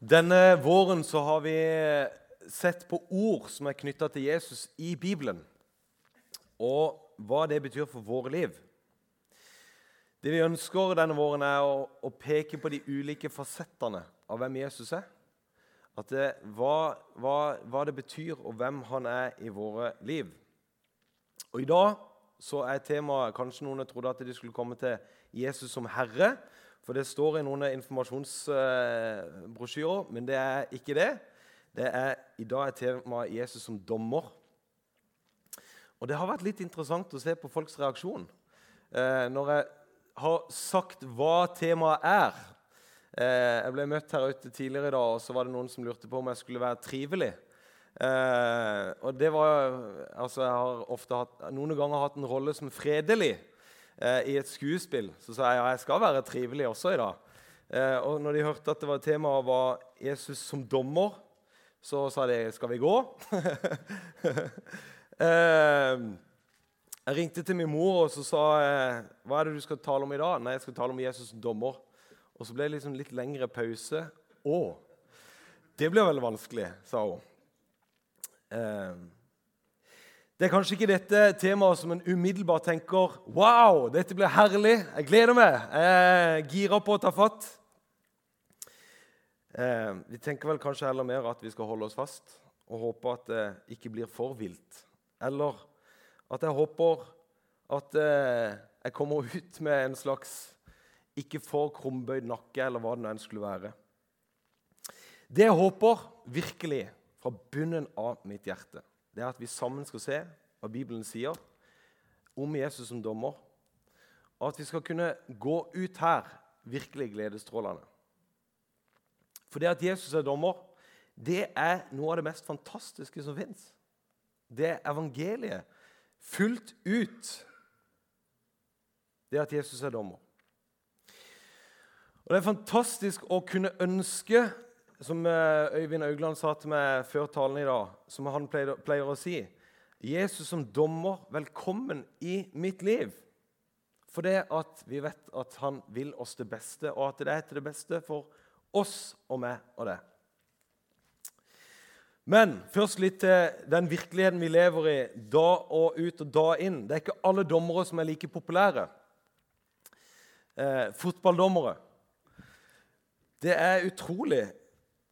Denne våren så har vi sett på ord som er knytta til Jesus i Bibelen, og hva det betyr for våre liv. Det vi ønsker denne våren, er å, å peke på de ulike fasettene av hvem Jesus er. Det, hva, hva, hva, det betyr, og hvem han er i våre liv. Og I dag så er temaet Kanskje noen trodde at de skulle komme til Jesus som herre. For det står i noen informasjonsbrosjyrer, men det er ikke det. det er, I dag er temaet Jesus som dommer. Og Det har vært litt interessant å se på folks reaksjon eh, når jeg har sagt hva temaet er. Eh, jeg ble møtt her ute tidligere i dag, og så var det noen som lurte på om jeg skulle være trivelig. Eh, og det var, altså Jeg har ofte hatt, noen ganger hatt en rolle som fredelig eh, i et skuespill. Så sa jeg ja, jeg skal være trivelig også i dag. Eh, og når de hørte at det var temaet var Jesus som dommer, så sa de 'Skal vi gå?' eh, jeg ringte til min mor og så sa 'Hva er det du skal tale om i dag?' 'Nei, jeg skal tale om Jesus som dommer.' Og så ble det liksom litt lengre pause. 'Å, det blir veldig vanskelig', sa hun. Eh, det er kanskje ikke dette temaet som en umiddelbart tenker Wow, dette blir herlig. Jeg gleder meg. Jeg girer på å ta fatt. Eh, vi tenker vel kanskje heller mer at vi skal holde oss fast og håpe at det ikke blir for vilt. Eller at jeg håper at eh, jeg kommer ut med en slags ikke for krumbøyd nakke, eller hva det nå enn skulle være. Det jeg håper virkelig fra bunnen av mitt hjerte, det er at vi sammen skal se hva Bibelen sier om Jesus som dommer, og at vi skal kunne gå ut her virkelig gledesstrålende. For det at Jesus er dommer, det er noe av det mest fantastiske som fins. Det er evangeliet fullt ut. Det at Jesus er dommer. Og Det er fantastisk å kunne ønske som eh, Øyvind Augland sa til meg før talen i dag, som han pleier, å si Jesus som dommer, velkommen i mitt liv. For det at vi vet at han vil oss det beste, og at det er til det beste for oss og meg og det. Men først litt til den virkeligheten vi lever i da og ut og da inn. Det er ikke alle dommere som er like populære. Eh, fotballdommere. Det er utrolig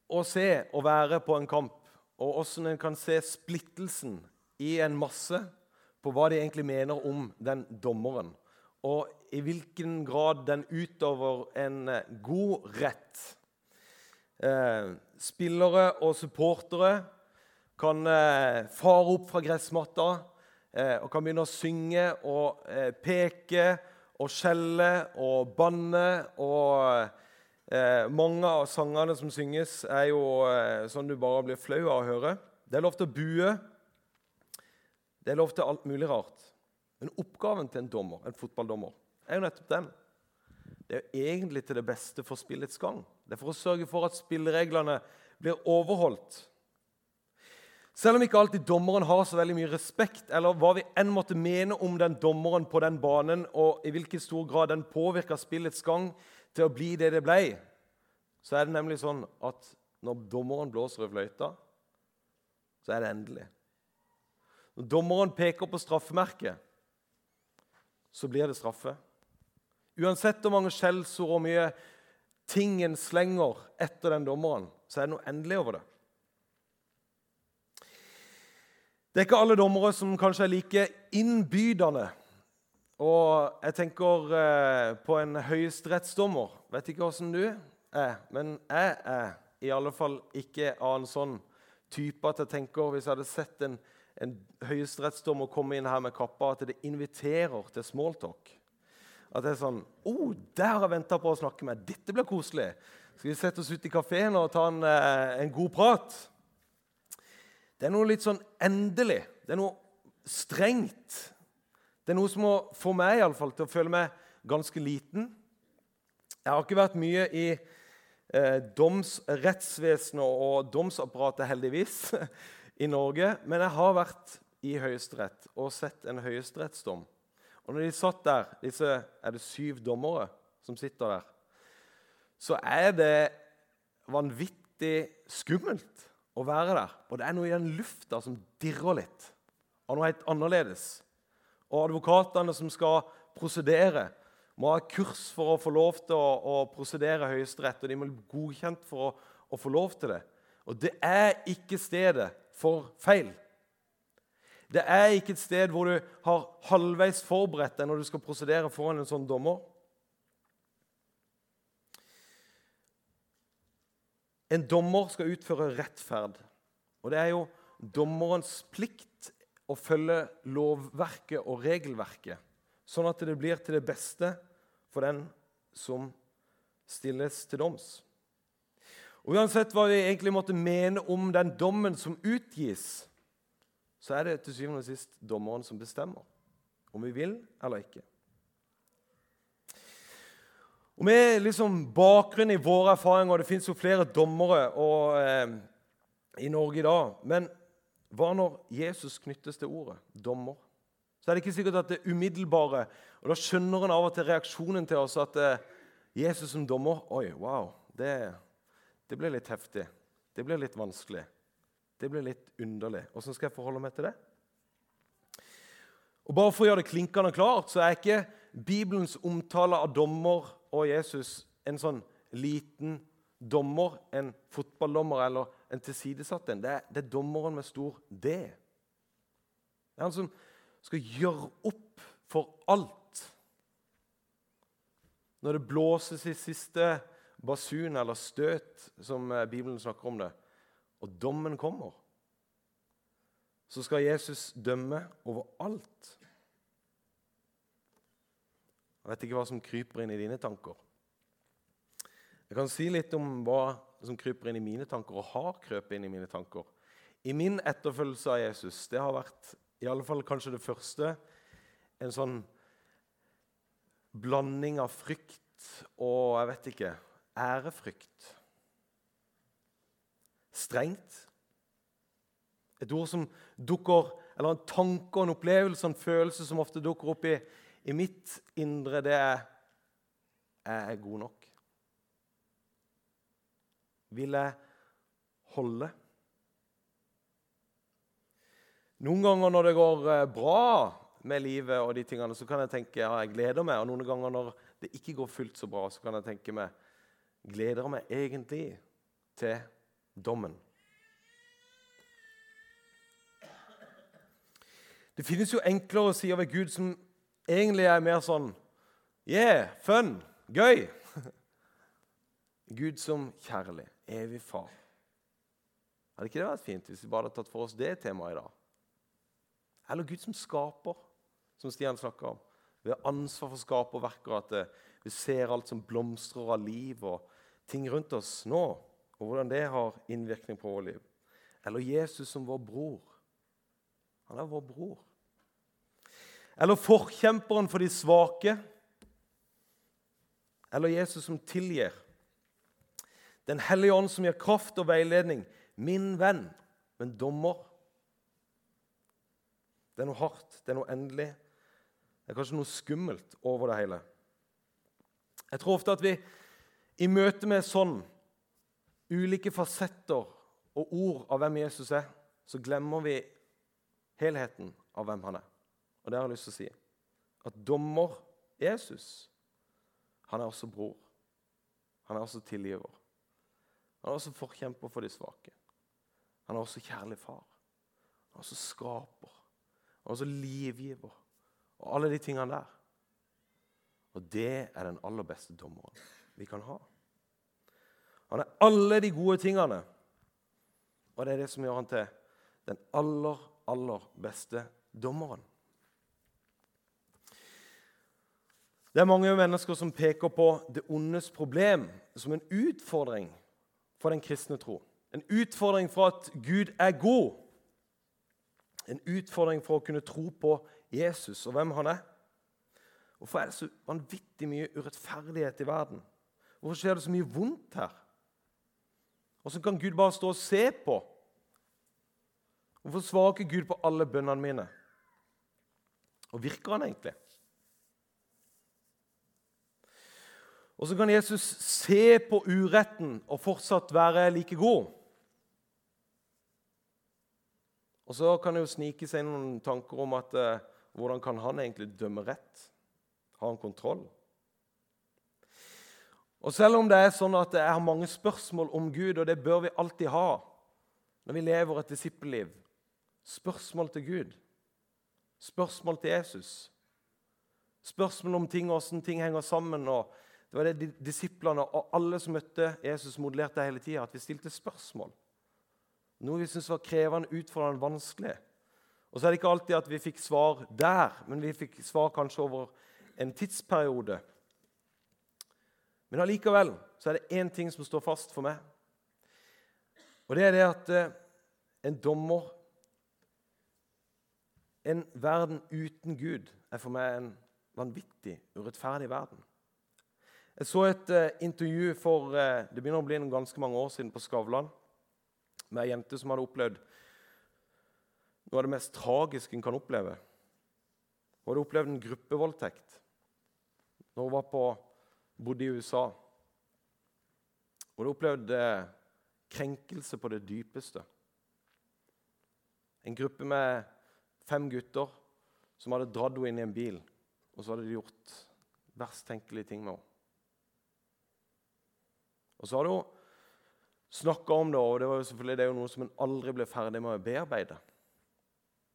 å se og være på en kamp, og hvordan en kan se splittelsen i en masse på hva de egentlig mener om den dommeren, og i hvilken grad den utøver en eh, god rett. Eh, spillere og supportere kan eh, fare opp fra gressmatta eh, og kan begynne å synge og eh, peke og skjelle og banne og Eh, mange av sangene som synges, er jo eh, sånn du bare blir flau av å høre. Det er lov til å bue. Det er lov til alt mulig rart. Men oppgaven til en dommer, en fotballdommer er jo nettopp den. Det er jo egentlig til det beste for spillets gang. Det er for å sørge for at spillereglene blir overholdt. Selv om ikke alltid dommeren har så veldig mye respekt, eller hva vi enn måtte mene om den dommeren på den banen, og i hvilken stor grad den påvirker spillets gang, til å bli det det ble, så er det nemlig sånn at når dommeren blåser i fløyta, så er det endelig. Når dommeren peker på straffemerket, så blir det straffe. Uansett hvor mange skjellsord og mye ting en slenger etter den dommeren, så er det noe endelig over det. Det er ikke alle dommere som kanskje er like innbydende og jeg tenker eh, på en høyesterettsdommer. Vet ikke åssen du er, men jeg er i alle fall ikke av en sånn type at jeg tenker Hvis jeg hadde sett en, en høyesterettsdommer komme inn her med kappa, at det inviterer til smalltalk. At det er sånn 'Å, oh, der har jeg venta på å snakke med. Dette blir koselig.' Skal vi sette oss ut i kafeen og ta en, eh, en god prat? Det er noe litt sånn endelig. Det er noe strengt. Det er noe som må få meg i alle fall, til å føle meg ganske liten. Jeg har ikke vært mye i eh, domsrettsvesenet og domsapparatet, heldigvis, i Norge. Men jeg har vært i Høyesterett og sett en høyesterettsdom. Og når de satt der, disse er det syv dommere som sitter der, så er det vanvittig skummelt å være der. Og det er noe i den lufta som dirrer litt, av noe helt annerledes. Og advokatene som skal prosedere, må ha kurs for å få lov til å, å prosedere Høyesterett, og de må bli godkjent for å, å få lov til det. Og det er ikke stedet for feil. Det er ikke et sted hvor du har halvveis forberedt deg når du skal prosedere foran en sånn dommer. En dommer skal utføre rettferd. Og det er jo dommerens plikt å følge lovverket og regelverket, sånn at det blir til det beste for den som stilles til doms. Og Uansett hva vi egentlig måtte mene om den dommen som utgis, så er det til syvende og sist dommeren som bestemmer om vi vil eller ikke. Og Med liksom bakgrunn i våre erfaringer og Det fins jo flere dommere og, eh, i Norge i dag. Men hva når Jesus knyttes til ordet dommer? Så er det ikke sikkert at det umiddelbare Og Da skjønner en av og til reaksjonen til oss at eh, Jesus som dommer Oi, wow, det, det blir litt heftig. Det blir litt vanskelig. Det blir litt underlig. Åssen skal jeg forholde meg til det? Og Bare for å gjøre det klinkende klart, så er ikke Bibelens omtale av dommer og Jesus en sånn liten dommer, en fotballdommer eller en tilsidesatt en. Det, det, er dommeren med stor D. Det er han som skal gjøre opp for alt. Når det blåses i siste basun eller støt, som eh, Bibelen snakker om det, og dommen kommer, så skal Jesus dømme over alt. Jeg vet ikke hva som kryper inn i dine tanker. Jeg kan si litt om hva som kryper inn i mine tanker, og har krøpet inn i mine tanker. I min etterfølgelse av Jesus det har vært i alle fall kanskje det første en sånn blanding av frykt og jeg vet ikke ærefrykt. Strengt. Et ord som dukker Eller en tanke og en opplevelse en følelse som ofte dukker opp i, i mitt indre, det er Jeg er god nok. Vil jeg holde? Noen ganger når det går eh, bra med livet, og de tingene, så kan jeg tenke ja, jeg gleder meg. Og noen ganger når det ikke går fullt så bra, så kan jeg tenke meg gleder jeg meg egentlig til dommen. Det finnes jo enklere sider ved Gud som egentlig er mer sånn Yeah, fun, gøy. Gud som kjærlig, evig far. Hadde ikke det vært fint hvis vi bare hadde tatt for oss det temaet i dag? Eller Gud som skaper, som Stian snakka om. Vi har ansvar for skaperverket, at eh, vi ser alt som blomstrer av liv og ting rundt oss nå, og hvordan det har innvirkning på vårt liv. Eller Jesus som vår bror. Han er vår bror. Eller forkjemperen for de svake. Eller Jesus som tilgir. Den hellige ånd som gir kraft og veiledning. Min venn, men dommer. Det er noe hardt, det er noe endelig. Det er kanskje noe skummelt over det hele. Jeg tror ofte at vi i møte med sånn ulike fasetter og ord av hvem Jesus er, så glemmer vi helheten av hvem han er. Og det har jeg lyst til å si. At dommer Jesus, han er også bror. Han er også tilgiver. Han er også forkjemper for de svake. Han er også kjærlig far. Han er også skaper. Han er også livgiver. Og alle de tingene der. Og det er den aller beste dommeren vi kan ha. Han er alle de gode tingene. Og det er det som gjør han til den aller, aller beste dommeren. Det er mange mennesker som peker på det ondes problem som en utfordring for den kristne tro. En utfordring for at Gud er god. En utfordring for å kunne tro på Jesus og hvem han er. Hvorfor er det så vanvittig mye urettferdighet i verden? Hvorfor skjer det så mye vondt her? Hvordan kan Gud bare stå og se på? Hvorfor svarer ikke Gud på alle bønnene mine? Og virker han egentlig? Og så kan Jesus se på uretten og fortsatt være like god. Og så kan det jo snike seg noen tanker om at eh, hvordan kan han egentlig dømme rett? Har han kontroll? Og Selv om det er sånn at jeg har mange spørsmål om Gud, og det bør vi alltid ha når vi lever et disippelliv Spørsmål til Gud, spørsmål til Jesus, spørsmål om ting hvordan ting henger sammen. og Det var det disiplene og alle som møtte Jesus, modellerte hele tida, at vi stilte spørsmål. Noe vi syntes var krevende, utfordrende, vanskelig. Og så er det ikke alltid at vi fikk svar der, men vi fikk svar kanskje over en tidsperiode. Men allikevel så er det én ting som står fast for meg. Og det er det at eh, en dommer En verden uten Gud er for meg en vanvittig urettferdig verden. Jeg så et uh, intervju for uh, det begynner å bli ganske mange år siden på Skavlan med ei jente som hadde opplevd noe av det mest tragiske en kan oppleve. Hun hadde opplevd en gruppevoldtekt når hun var på, bodde i USA. Hun hadde opplevd uh, krenkelse på det dypeste. En gruppe med fem gutter som hadde dratt henne inn i en bil, og så hadde de gjort verst tenkelige ting med henne. Og så hadde hun snakka om det, og det var jo selvfølgelig det er jo noe som en aldri ble ferdig med å bearbeide.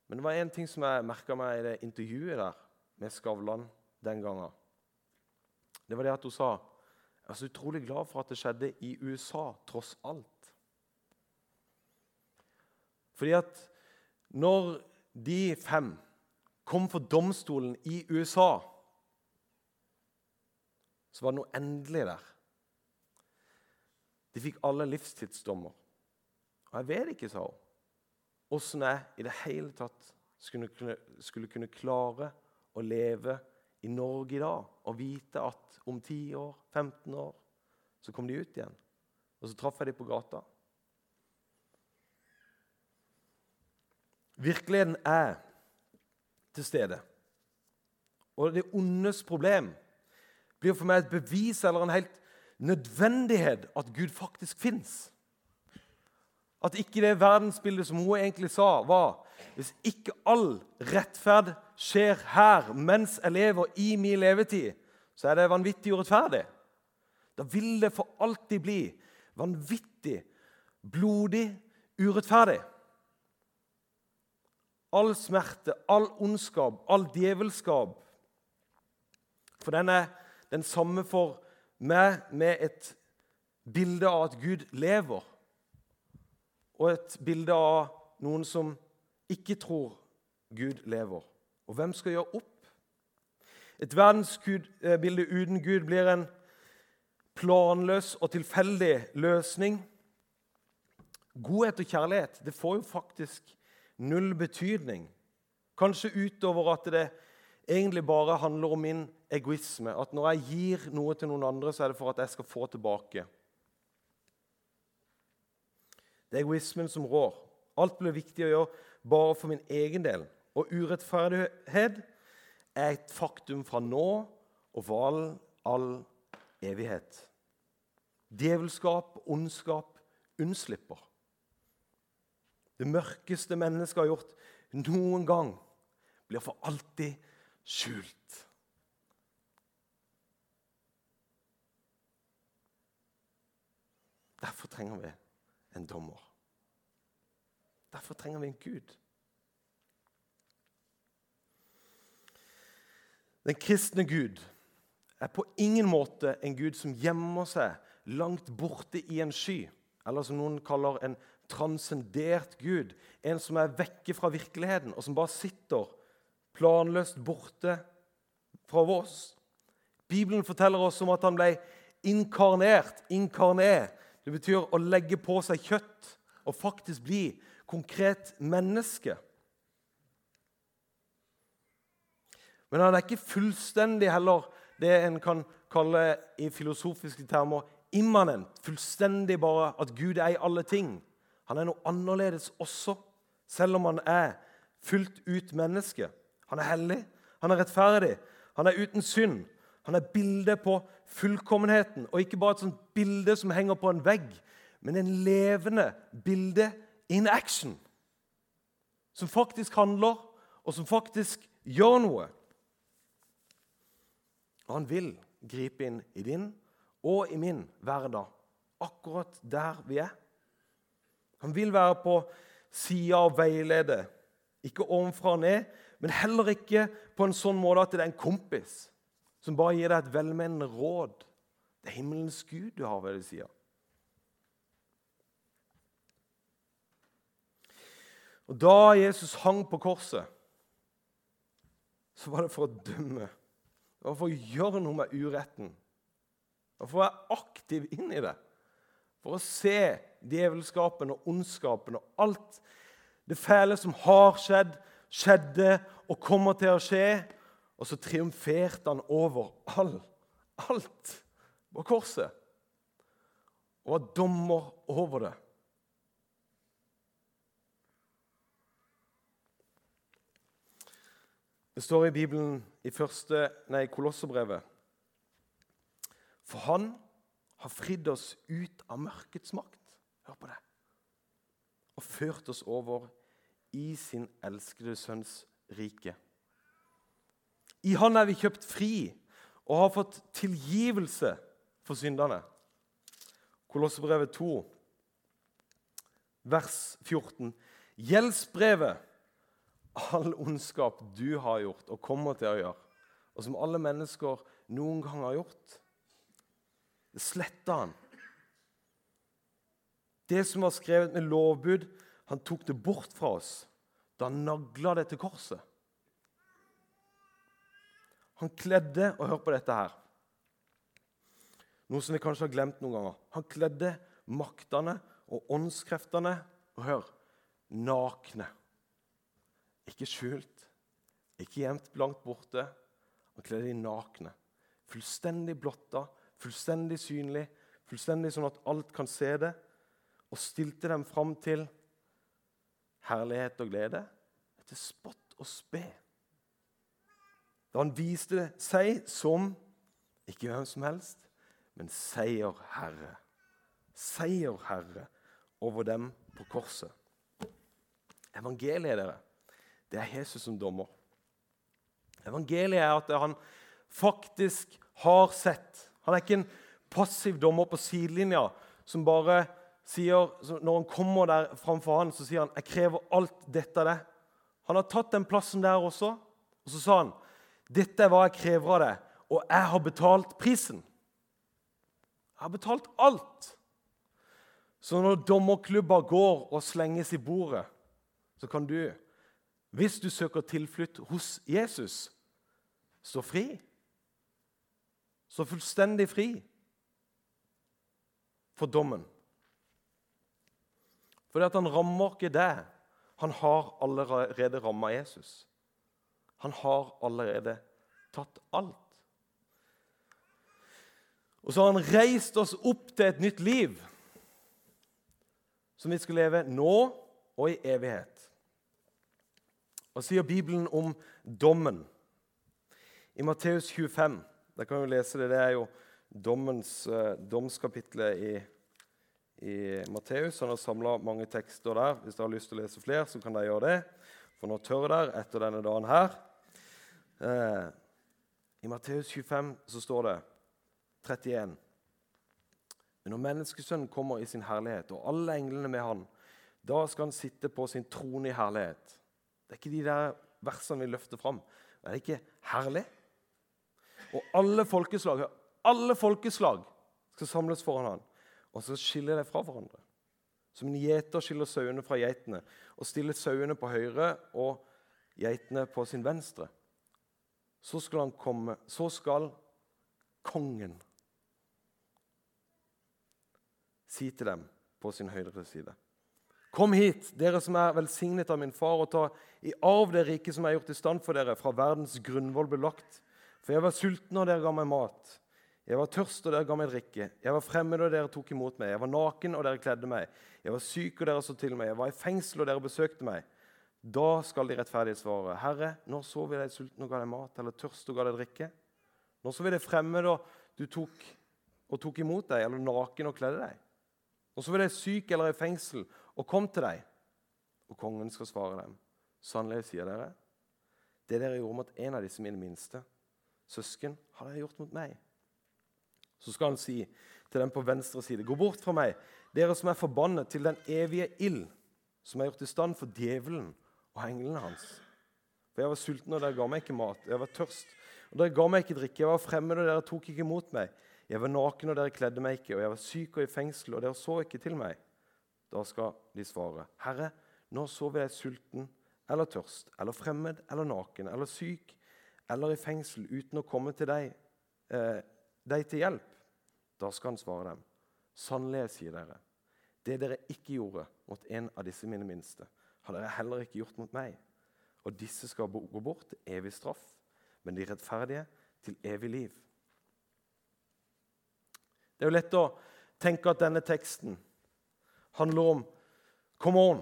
Men det var én ting som jeg merka meg i det intervjuet der med Skavlan den gangen. Det var det at hun sa jeg er så utrolig glad for at det skjedde i USA, tross alt. Fordi at når de fem kom for domstolen i USA, så var det noe endelig der. De fikk alle livstidsdommer. Og jeg vet ikke, sa hun, åssen jeg i det hele tatt skulle kunne, skulle kunne klare å leve i Norge i dag og vite at om 10 år, 15 år, så kom de ut igjen. Og så traff jeg dem på gata. Virkeligheten er til stede. Og det ondes problem blir for meg et bevis eller en helt nødvendighet at Gud faktisk fins. At ikke det verdensbildet som hun egentlig sa, var hvis ikke all rettferd skjer her mens jeg lever i min levetid, så er det vanvittig urettferdig. Da vil det for alltid bli vanvittig, blodig urettferdig. All smerte, all ondskap, all djevelskap For den er den samme for med, med et bilde av at Gud lever, og et bilde av noen som ikke tror Gud lever. Og hvem skal gjøre opp? Et verdensbilde uten Gud blir en planløs og tilfeldig løsning. Godhet og kjærlighet det får jo faktisk null betydning. Kanskje utover at det egentlig bare handler om min egoisme. At når jeg gir noe til noen andre, så er det for at jeg skal få tilbake. Det er egoismen som rår. Alt blir viktig å gjøre bare for min egen del. Og urettferdighet er et faktum fra nå og for all, all evighet. Djevelskap, ondskap, unnslipper. Det mørkeste mennesket har gjort noen gang, blir for alltid skjult. Derfor trenger vi en dommer. Derfor trenger vi en Gud. Den kristne Gud er på ingen måte en Gud som gjemmer seg langt borte i en sky, eller som noen kaller en transcendert Gud. En som er vekke fra virkeligheten, og som bare sitter planløst borte fra oss. Bibelen forteller oss om at han ble inkarnert, inkarnert, det betyr å legge på seg kjøtt og faktisk bli konkret menneske. Men han er ikke fullstendig heller det en kan kalle i filosofiske termer immanent. Fullstendig bare at Gud er i alle ting. Han er noe annerledes også, selv om han er fullt ut menneske. Han er hellig, han er rettferdig, han er uten synd. Han er bildet på fullkommenheten, og ikke bare et sånt bilde som henger på en vegg, men en levende bilde in action. Som faktisk handler, og som faktisk gjør noe. Og han vil gripe inn i din og i min hverdag, akkurat der vi er. Han vil være på sida og veilede, ikke ovenfra og ned, men heller ikke på en sånn måte at det er en kompis som bare gir deg et velmenende råd. Det er himmelens Gud du har ved din side. Og Da Jesus hang på korset, så var det for å dømme. Det var for å gjøre noe med uretten. Det var for å være aktiv inn i det. For å se djevelskapen og ondskapen og alt det fæle som har skjedd, skjedde og kommer til å skje. Og så triumferte han over all, alt på korset. Og var dommer over det. Det står i Bibelen i første, nei, Kolosserbrevet For han har fridd oss ut av mørkets makt. Hør på det. Og ført oss over i sin elskede sønns rike. I han er vi kjøpt fri og har fått tilgivelse for synderne. Kolossebrevet 2, vers 14. Gjeldsbrevet all ondskap du har gjort og kommer til å gjøre, og som alle mennesker noen gang har gjort. Det sletta han. Det som var skrevet med lovbud, han tok det bort fra oss da han nagla det til korset. Han kledde Og hør på dette her. Noe som vi kanskje har glemt noen ganger. Han kledde maktene og åndskreftene og hør, nakne. Ikke skjult, ikke gjemt langt borte. Han kledde de nakne. Fullstendig blotta, fullstendig synlig, fullstendig sånn at alt kan se det. Og stilte dem fram til herlighet og glede etter spott og spe. Da han viste seg som ikke hvem som helst, men seierherre. Seierherre over dem på korset. Evangeliet, dere, det er Jesus som dommer. Evangeliet er at han faktisk har sett. Han er ikke en passiv dommer på sidelinja som bare sier, Når han kommer der framfor han, så sier han 'Jeg krever alt dette av deg'. Han har tatt den plassen der også, og så sa han 'Dette er hva jeg krever av deg, og jeg har betalt prisen'. Jeg har betalt alt. Så når dommerklubber går og slenges i bordet, så kan du hvis du søker tilflukt hos Jesus, stå fri. Stå fullstendig fri for dommen. Fordi at han rammer ikke det. Han har allerede ramma Jesus. Han har allerede tatt alt. Og så har han reist oss opp til et nytt liv som vi skal leve nå og i evighet. Hva sier Bibelen om dommen? I Matteus 25 der kan vi lese det, det er jo dommens, uh, domskapitlet i, i Matteus. Han har samla mange tekster der. Hvis dere har lyst til å lese flere, så kan dere gjøre det. For nå tør dere etter denne dagen her. Uh, I Matteus 25 så står det 31. Men når menneskesønnen kommer i sin herlighet, og alle englene med han, da skal han sitte på sin trone i herlighet. Det er ikke de der versene vi løfter fram. Det er ikke herlig? Og alle folkeslag, alle folkeslag skal samles foran han, og så skiller de fra hverandre. Som en gjeter skiller sauene fra geitene og stiller sauene på høyre og geitene på sin venstre. Så skal han komme, så skal kongen si til dem på sin høyre side Kom hit, dere som er velsignet av min far, og ta i arv det riket som er gjort i stand for dere fra verdens grunnvoll ble lagt. For jeg var sulten, og dere ga meg mat. Jeg var tørst, og dere ga meg drikke. Jeg var fremmed, og dere tok imot meg. Jeg var naken, og dere kledde meg. Jeg var syk, og dere så til meg. Jeg var i fengsel, og dere besøkte meg. Da skal de rettferdige svare, Herre, når så vi deg sulten og ga deg mat, eller tørst og ga deg drikke? Når så vi deg fremmed og du tok, og tok imot deg, eller naken og kledde deg? Når så vi deg syk eller i fengsel og kom til deg? Og kongen skal svare dem. Sannelig sier dere, det dere gjorde mot en av disse mine minste søsken, har dere gjort mot meg. Så skal han si til dem på venstre side, gå bort fra meg, dere som er forbannet til den evige ild, som er gjort i stand for djevelen og englene hans. For jeg var sulten, og dere ga meg ikke mat. Jeg var tørst, og dere ga meg ikke drikke. Jeg var fremmed, og dere tok ikke imot meg. Jeg var naken, og dere kledde meg ikke. Og jeg var syk og i fengsel, og dere så ikke til meg. Da skal de svare, Herre, nå så vi deg sulten eller tørst, eller fremmed eller naken, eller syk eller i fengsel uten å komme til deg, eh, deg til hjelp? Da skal han svare dem. Sannelig, sier dere, det dere ikke gjorde mot en av disse mine minste, har dere heller ikke gjort mot meg. Og disse skal gå bort til evig straff, men de rettferdige til evig liv. Det er jo lett å tenke at denne teksten handler om Come on!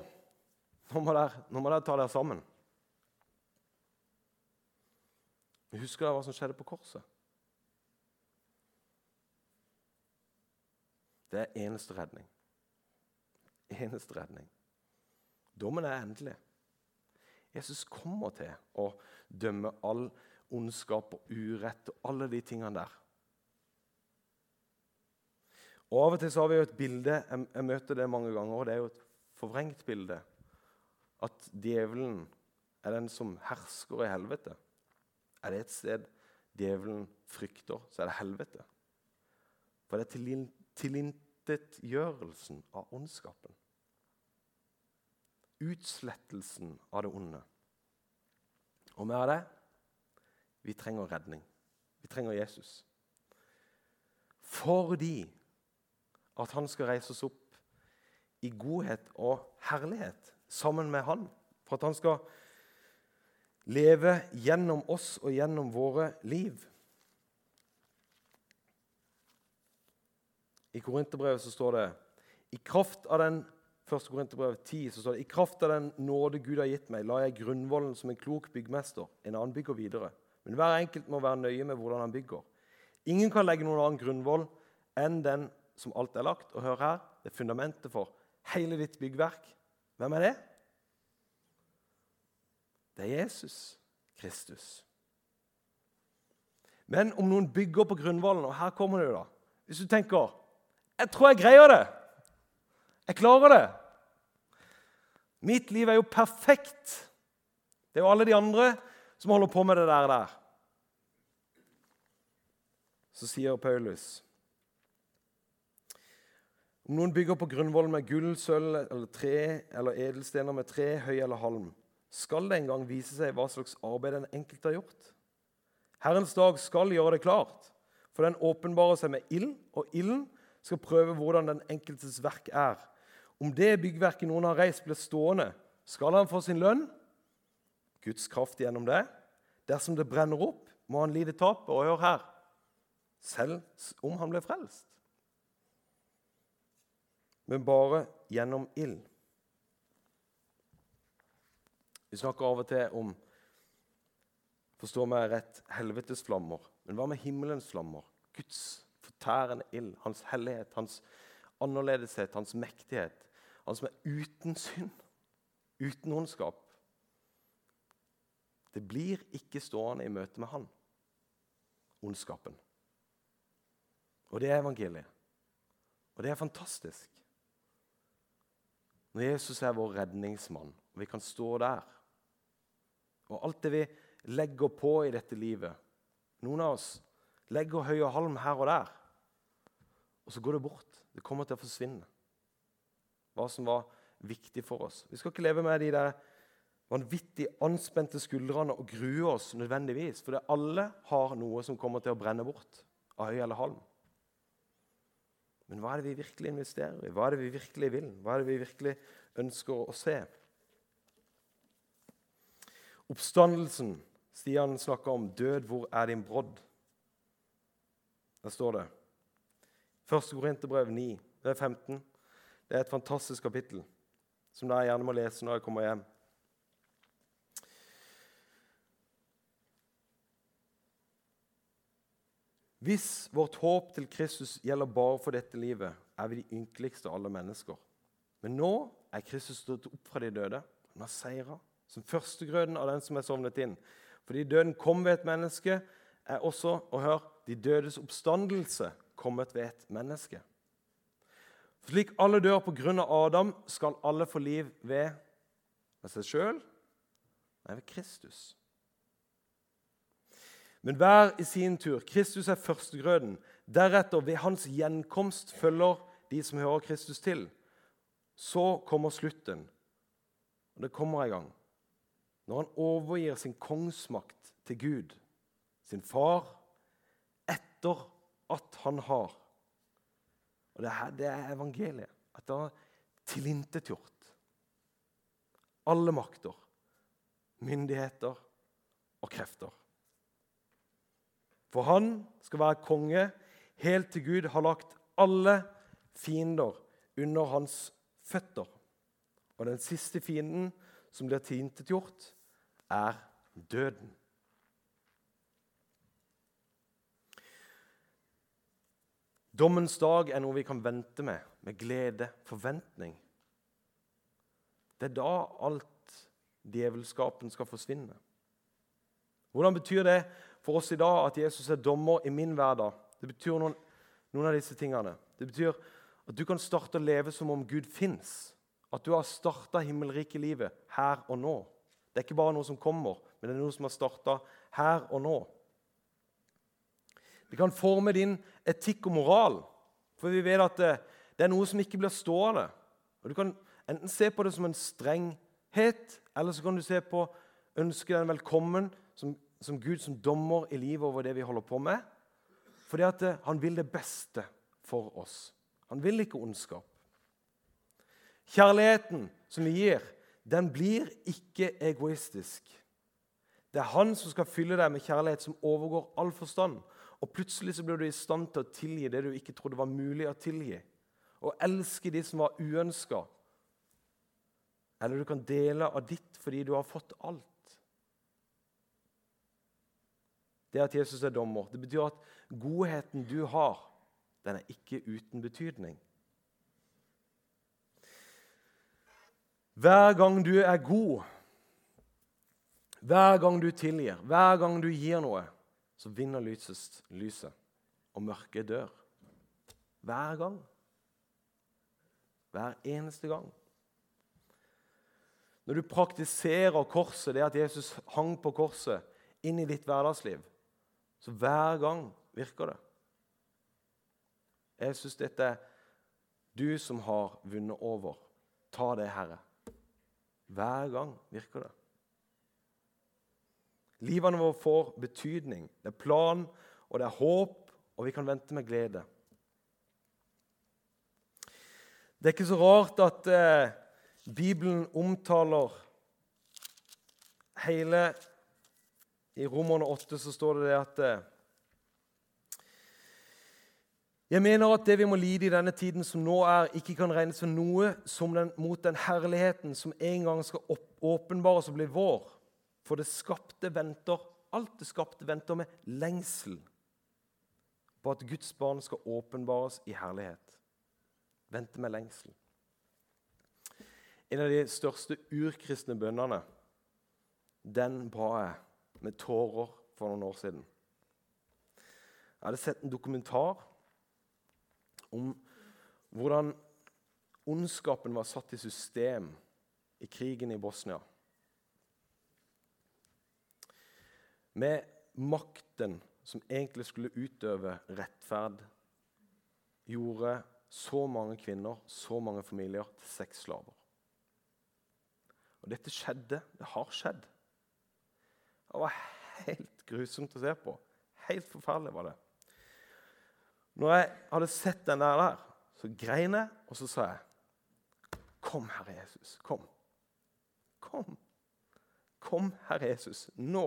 Nå må dere, ta dere sammen. Husker dere hva som skjedde på korset? Det er eneste redning. Eneste redning. Dommen er endelig. Jesus kommer til å dømme all ondskap og urett og alle de tingene der. Og Av og til så har vi jo et bilde jeg, møter det mange ganger, og det er jo et forvrengt bilde. At djevelen er den som hersker i helvete. Er det et sted djevelen frykter, så er det helvete. For det er tilintetgjørelsen av ondskapen. Utslettelsen av det onde. Og med det vi trenger redning. Vi trenger Jesus. Fordi at han skal reise oss opp i godhet og herlighet sammen med han. For at han skal leve gjennom oss og gjennom våre liv. I Korinterbrevet står det i kraft av den 1. Korinterbrev 10 så står det, i kraft av den nåde Gud har gitt meg, la jeg grunnvollen som en klok byggmester. En annen bygger videre. Men hver enkelt må være nøye med hvordan han bygger. Ingen kan legge noen annen grunnvoll enn den som alt er lagt. Og hør her, det er fundamentet for hele ditt byggverk. Hvem er det? Det er Jesus Kristus. Men om noen bygger på grunnvollen, og her kommer det jo, da Hvis du tenker 'Jeg tror jeg greier det. Jeg klarer det.' Mitt liv er jo perfekt. Det er jo alle de andre som holder på med det der. der. Så sier Paulus om noen bygger på grunnvollen med gull, sølv eller tre eller edelstener med tre, høy eller halm, skal det en gang vise seg hva slags arbeid den enkelte har gjort. Herrens dag skal gjøre det klart, for den åpenbarer seg med ild, og ilden skal prøve hvordan den enkeltes verk er. Om det byggverket noen har reist, blir stående, skal han få sin lønn? Guds kraft gjennom det. Dersom det brenner opp, må han lide tapet. Og hør her selv om han ble frelst men bare gjennom ild. Vi snakker av og til om forstå meg rett, helvetes flammer. Men hva med himmelens flammer? Guds fortærende ild, hans hellighet, hans annerledeshet, hans mektighet. Han som er uten synd, uten ondskap. Det blir ikke stående i møte med han, ondskapen. Og det er evangeliet. Og det er fantastisk. Når Jesus er vår redningsmann, og vi kan stå der Og alt det vi legger på i dette livet Noen av oss legger høy og halm her og der, og så går det bort. Det kommer til å forsvinne. Hva som var viktig for oss. Vi skal ikke leve med de der vanvittig anspente skuldrene og grue oss nødvendigvis. For det alle har noe som kommer til å brenne bort av høy eller halm. Men hva er det vi virkelig investerer i? Hva er det vi virkelig vil? Hva er det vi virkelig ønsker å se? Oppstandelsen. Stian snakker om 'død, hvor er din brodd'? Der står det. 1. Korinterbrev 9, det er 15. Det er et fantastisk kapittel som jeg gjerne må lese når jeg kommer hjem. Hvis vårt håp til Kristus gjelder bare for dette livet, er vi de ynkeligste av alle mennesker. Men nå er Kristus stått opp fra de døde. Han har seira som førstegrøden av den som er sovnet inn. Fordi døden kom ved et menneske, er også og hør, de dødes oppstandelse kommet ved et menneske. Slik alle dør på grunn av Adam, skal alle få liv ved, ved seg sjøl, nei, ved Kristus. Men hver i sin tur. Kristus er førstegrøden. Deretter, ved hans gjenkomst, følger de som hører Kristus til. Så kommer slutten. Og det kommer en gang. Når han overgir sin kongsmakt til Gud, sin far, etter at han har Og det, her, det er evangeliet. At det har tilintetgjort alle makter, myndigheter og krefter. For han skal være konge helt til Gud har lagt alle fiender under hans føtter. Og den siste fienden som blir tilintetgjort, er døden. Dommens dag er noe vi kan vente med, med glede, forventning. Det er da alt djevelskapen skal forsvinne. Hvordan betyr det for oss i dag at Jesus er dommer i min hverdag? Det betyr noen, noen av disse tingene. Det betyr at du kan starte å leve som om Gud fins. At du har starta himmelrike-livet her og nå. Det er ikke bare noe som kommer, men det er noe som har starta her og nå. Det kan forme din etikk og moral, for vi vet at det, det er noe som ikke blir stående. Og Du kan enten se på det som en strenghet, eller så kan du se på ønske den velkommen som, som Gud som dommer i livet over det vi holder på med. Fordi at det, han vil det beste for oss. Han vil ikke ondskap. Kjærligheten som vi gir, den blir ikke egoistisk. Det er han som skal fylle deg med kjærlighet som overgår all forstand. Og plutselig så blir du i stand til å tilgi det du ikke trodde var mulig å tilgi. Og elske de som var uønska. Eller du kan dele av ditt fordi du har fått alt. Det at Jesus er dommer, det betyr at godheten du har, den er ikke uten betydning. Hver gang du er god, hver gang du tilgir, hver gang du gir noe, så vinner lyset, lyset, og mørket dør. Hver gang. Hver eneste gang. Når du praktiserer korset, det at Jesus hang på korset, inn i ditt hverdagsliv, så hver gang virker det. Jeg syns dette er du som har vunnet over. Ta det, Herre. Hver gang virker det. Livene våre får betydning. Det er plan, og det er håp, og vi kan vente med glede. Det er ikke så rart at eh, Bibelen omtaler hele I Romerne 8 så står det, det at eh, Jeg mener at det vi må lide i denne tiden som nå er, ikke kan regnes for noe som den, mot den herligheten som en gang skal åpenbares og bli vår. For det skapte venter, alt det skapte venter med lengsel på at Guds barn skal åpenbares i herlighet. Vente med lengsel. En av de største urkristne bønnene, den ba jeg med tårer for noen år siden. Jeg hadde sett en dokumentar om hvordan ondskapen var satt i system i krigen i Bosnia. Med makten som egentlig skulle utøve rettferd, gjorde så mange kvinner, så mange familier, til sexslaver. Og dette skjedde. Det har skjedd. Det var helt grusomt å se på. Helt forferdelig var det. Når jeg hadde sett den der, der så grein jeg, og så sa jeg Kom, Herre Jesus. Kom. Kom. Kom, Herre Jesus, nå.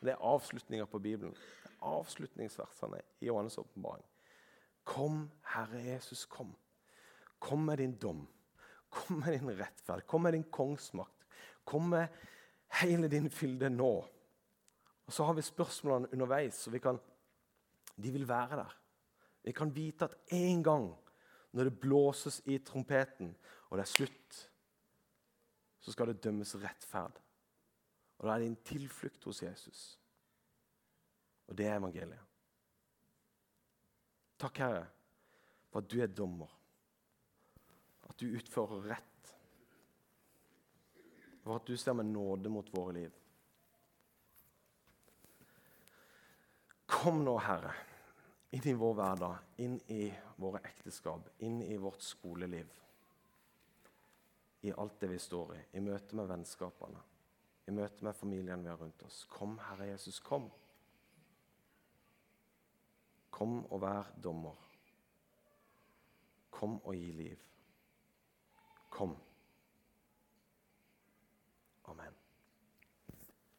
Det er avslutninga på Bibelen. Avslutningsversene i Johannes' åpenbaring. Kom, Herre Jesus, kom. Kom med din dom. Kom med din rettferd. Kom med din kongsmakt. Kom med hele din fylde nå. Og Så har vi spørsmålene underveis, så vi kan de vil være der. Vi kan vite at en gang når det blåses i trompeten, og det er slutt, så skal det dømmes rettferd. Og da er en tilflukt hos Jesus. Og det er evangeliet. Takk, Herre, for at du er dommer. At du utfører rett. For at du ser med nåde mot våre liv. Kom nå, Herre, inn i vår hverdag, inn i våre ekteskap, inn i vårt skoleliv. I alt det vi står i, i møte med vennskapene, i møte med familien vi har rundt oss. Kom, Herre Jesus, kom. Kom og vær dommer. Kom og gi liv. Kom.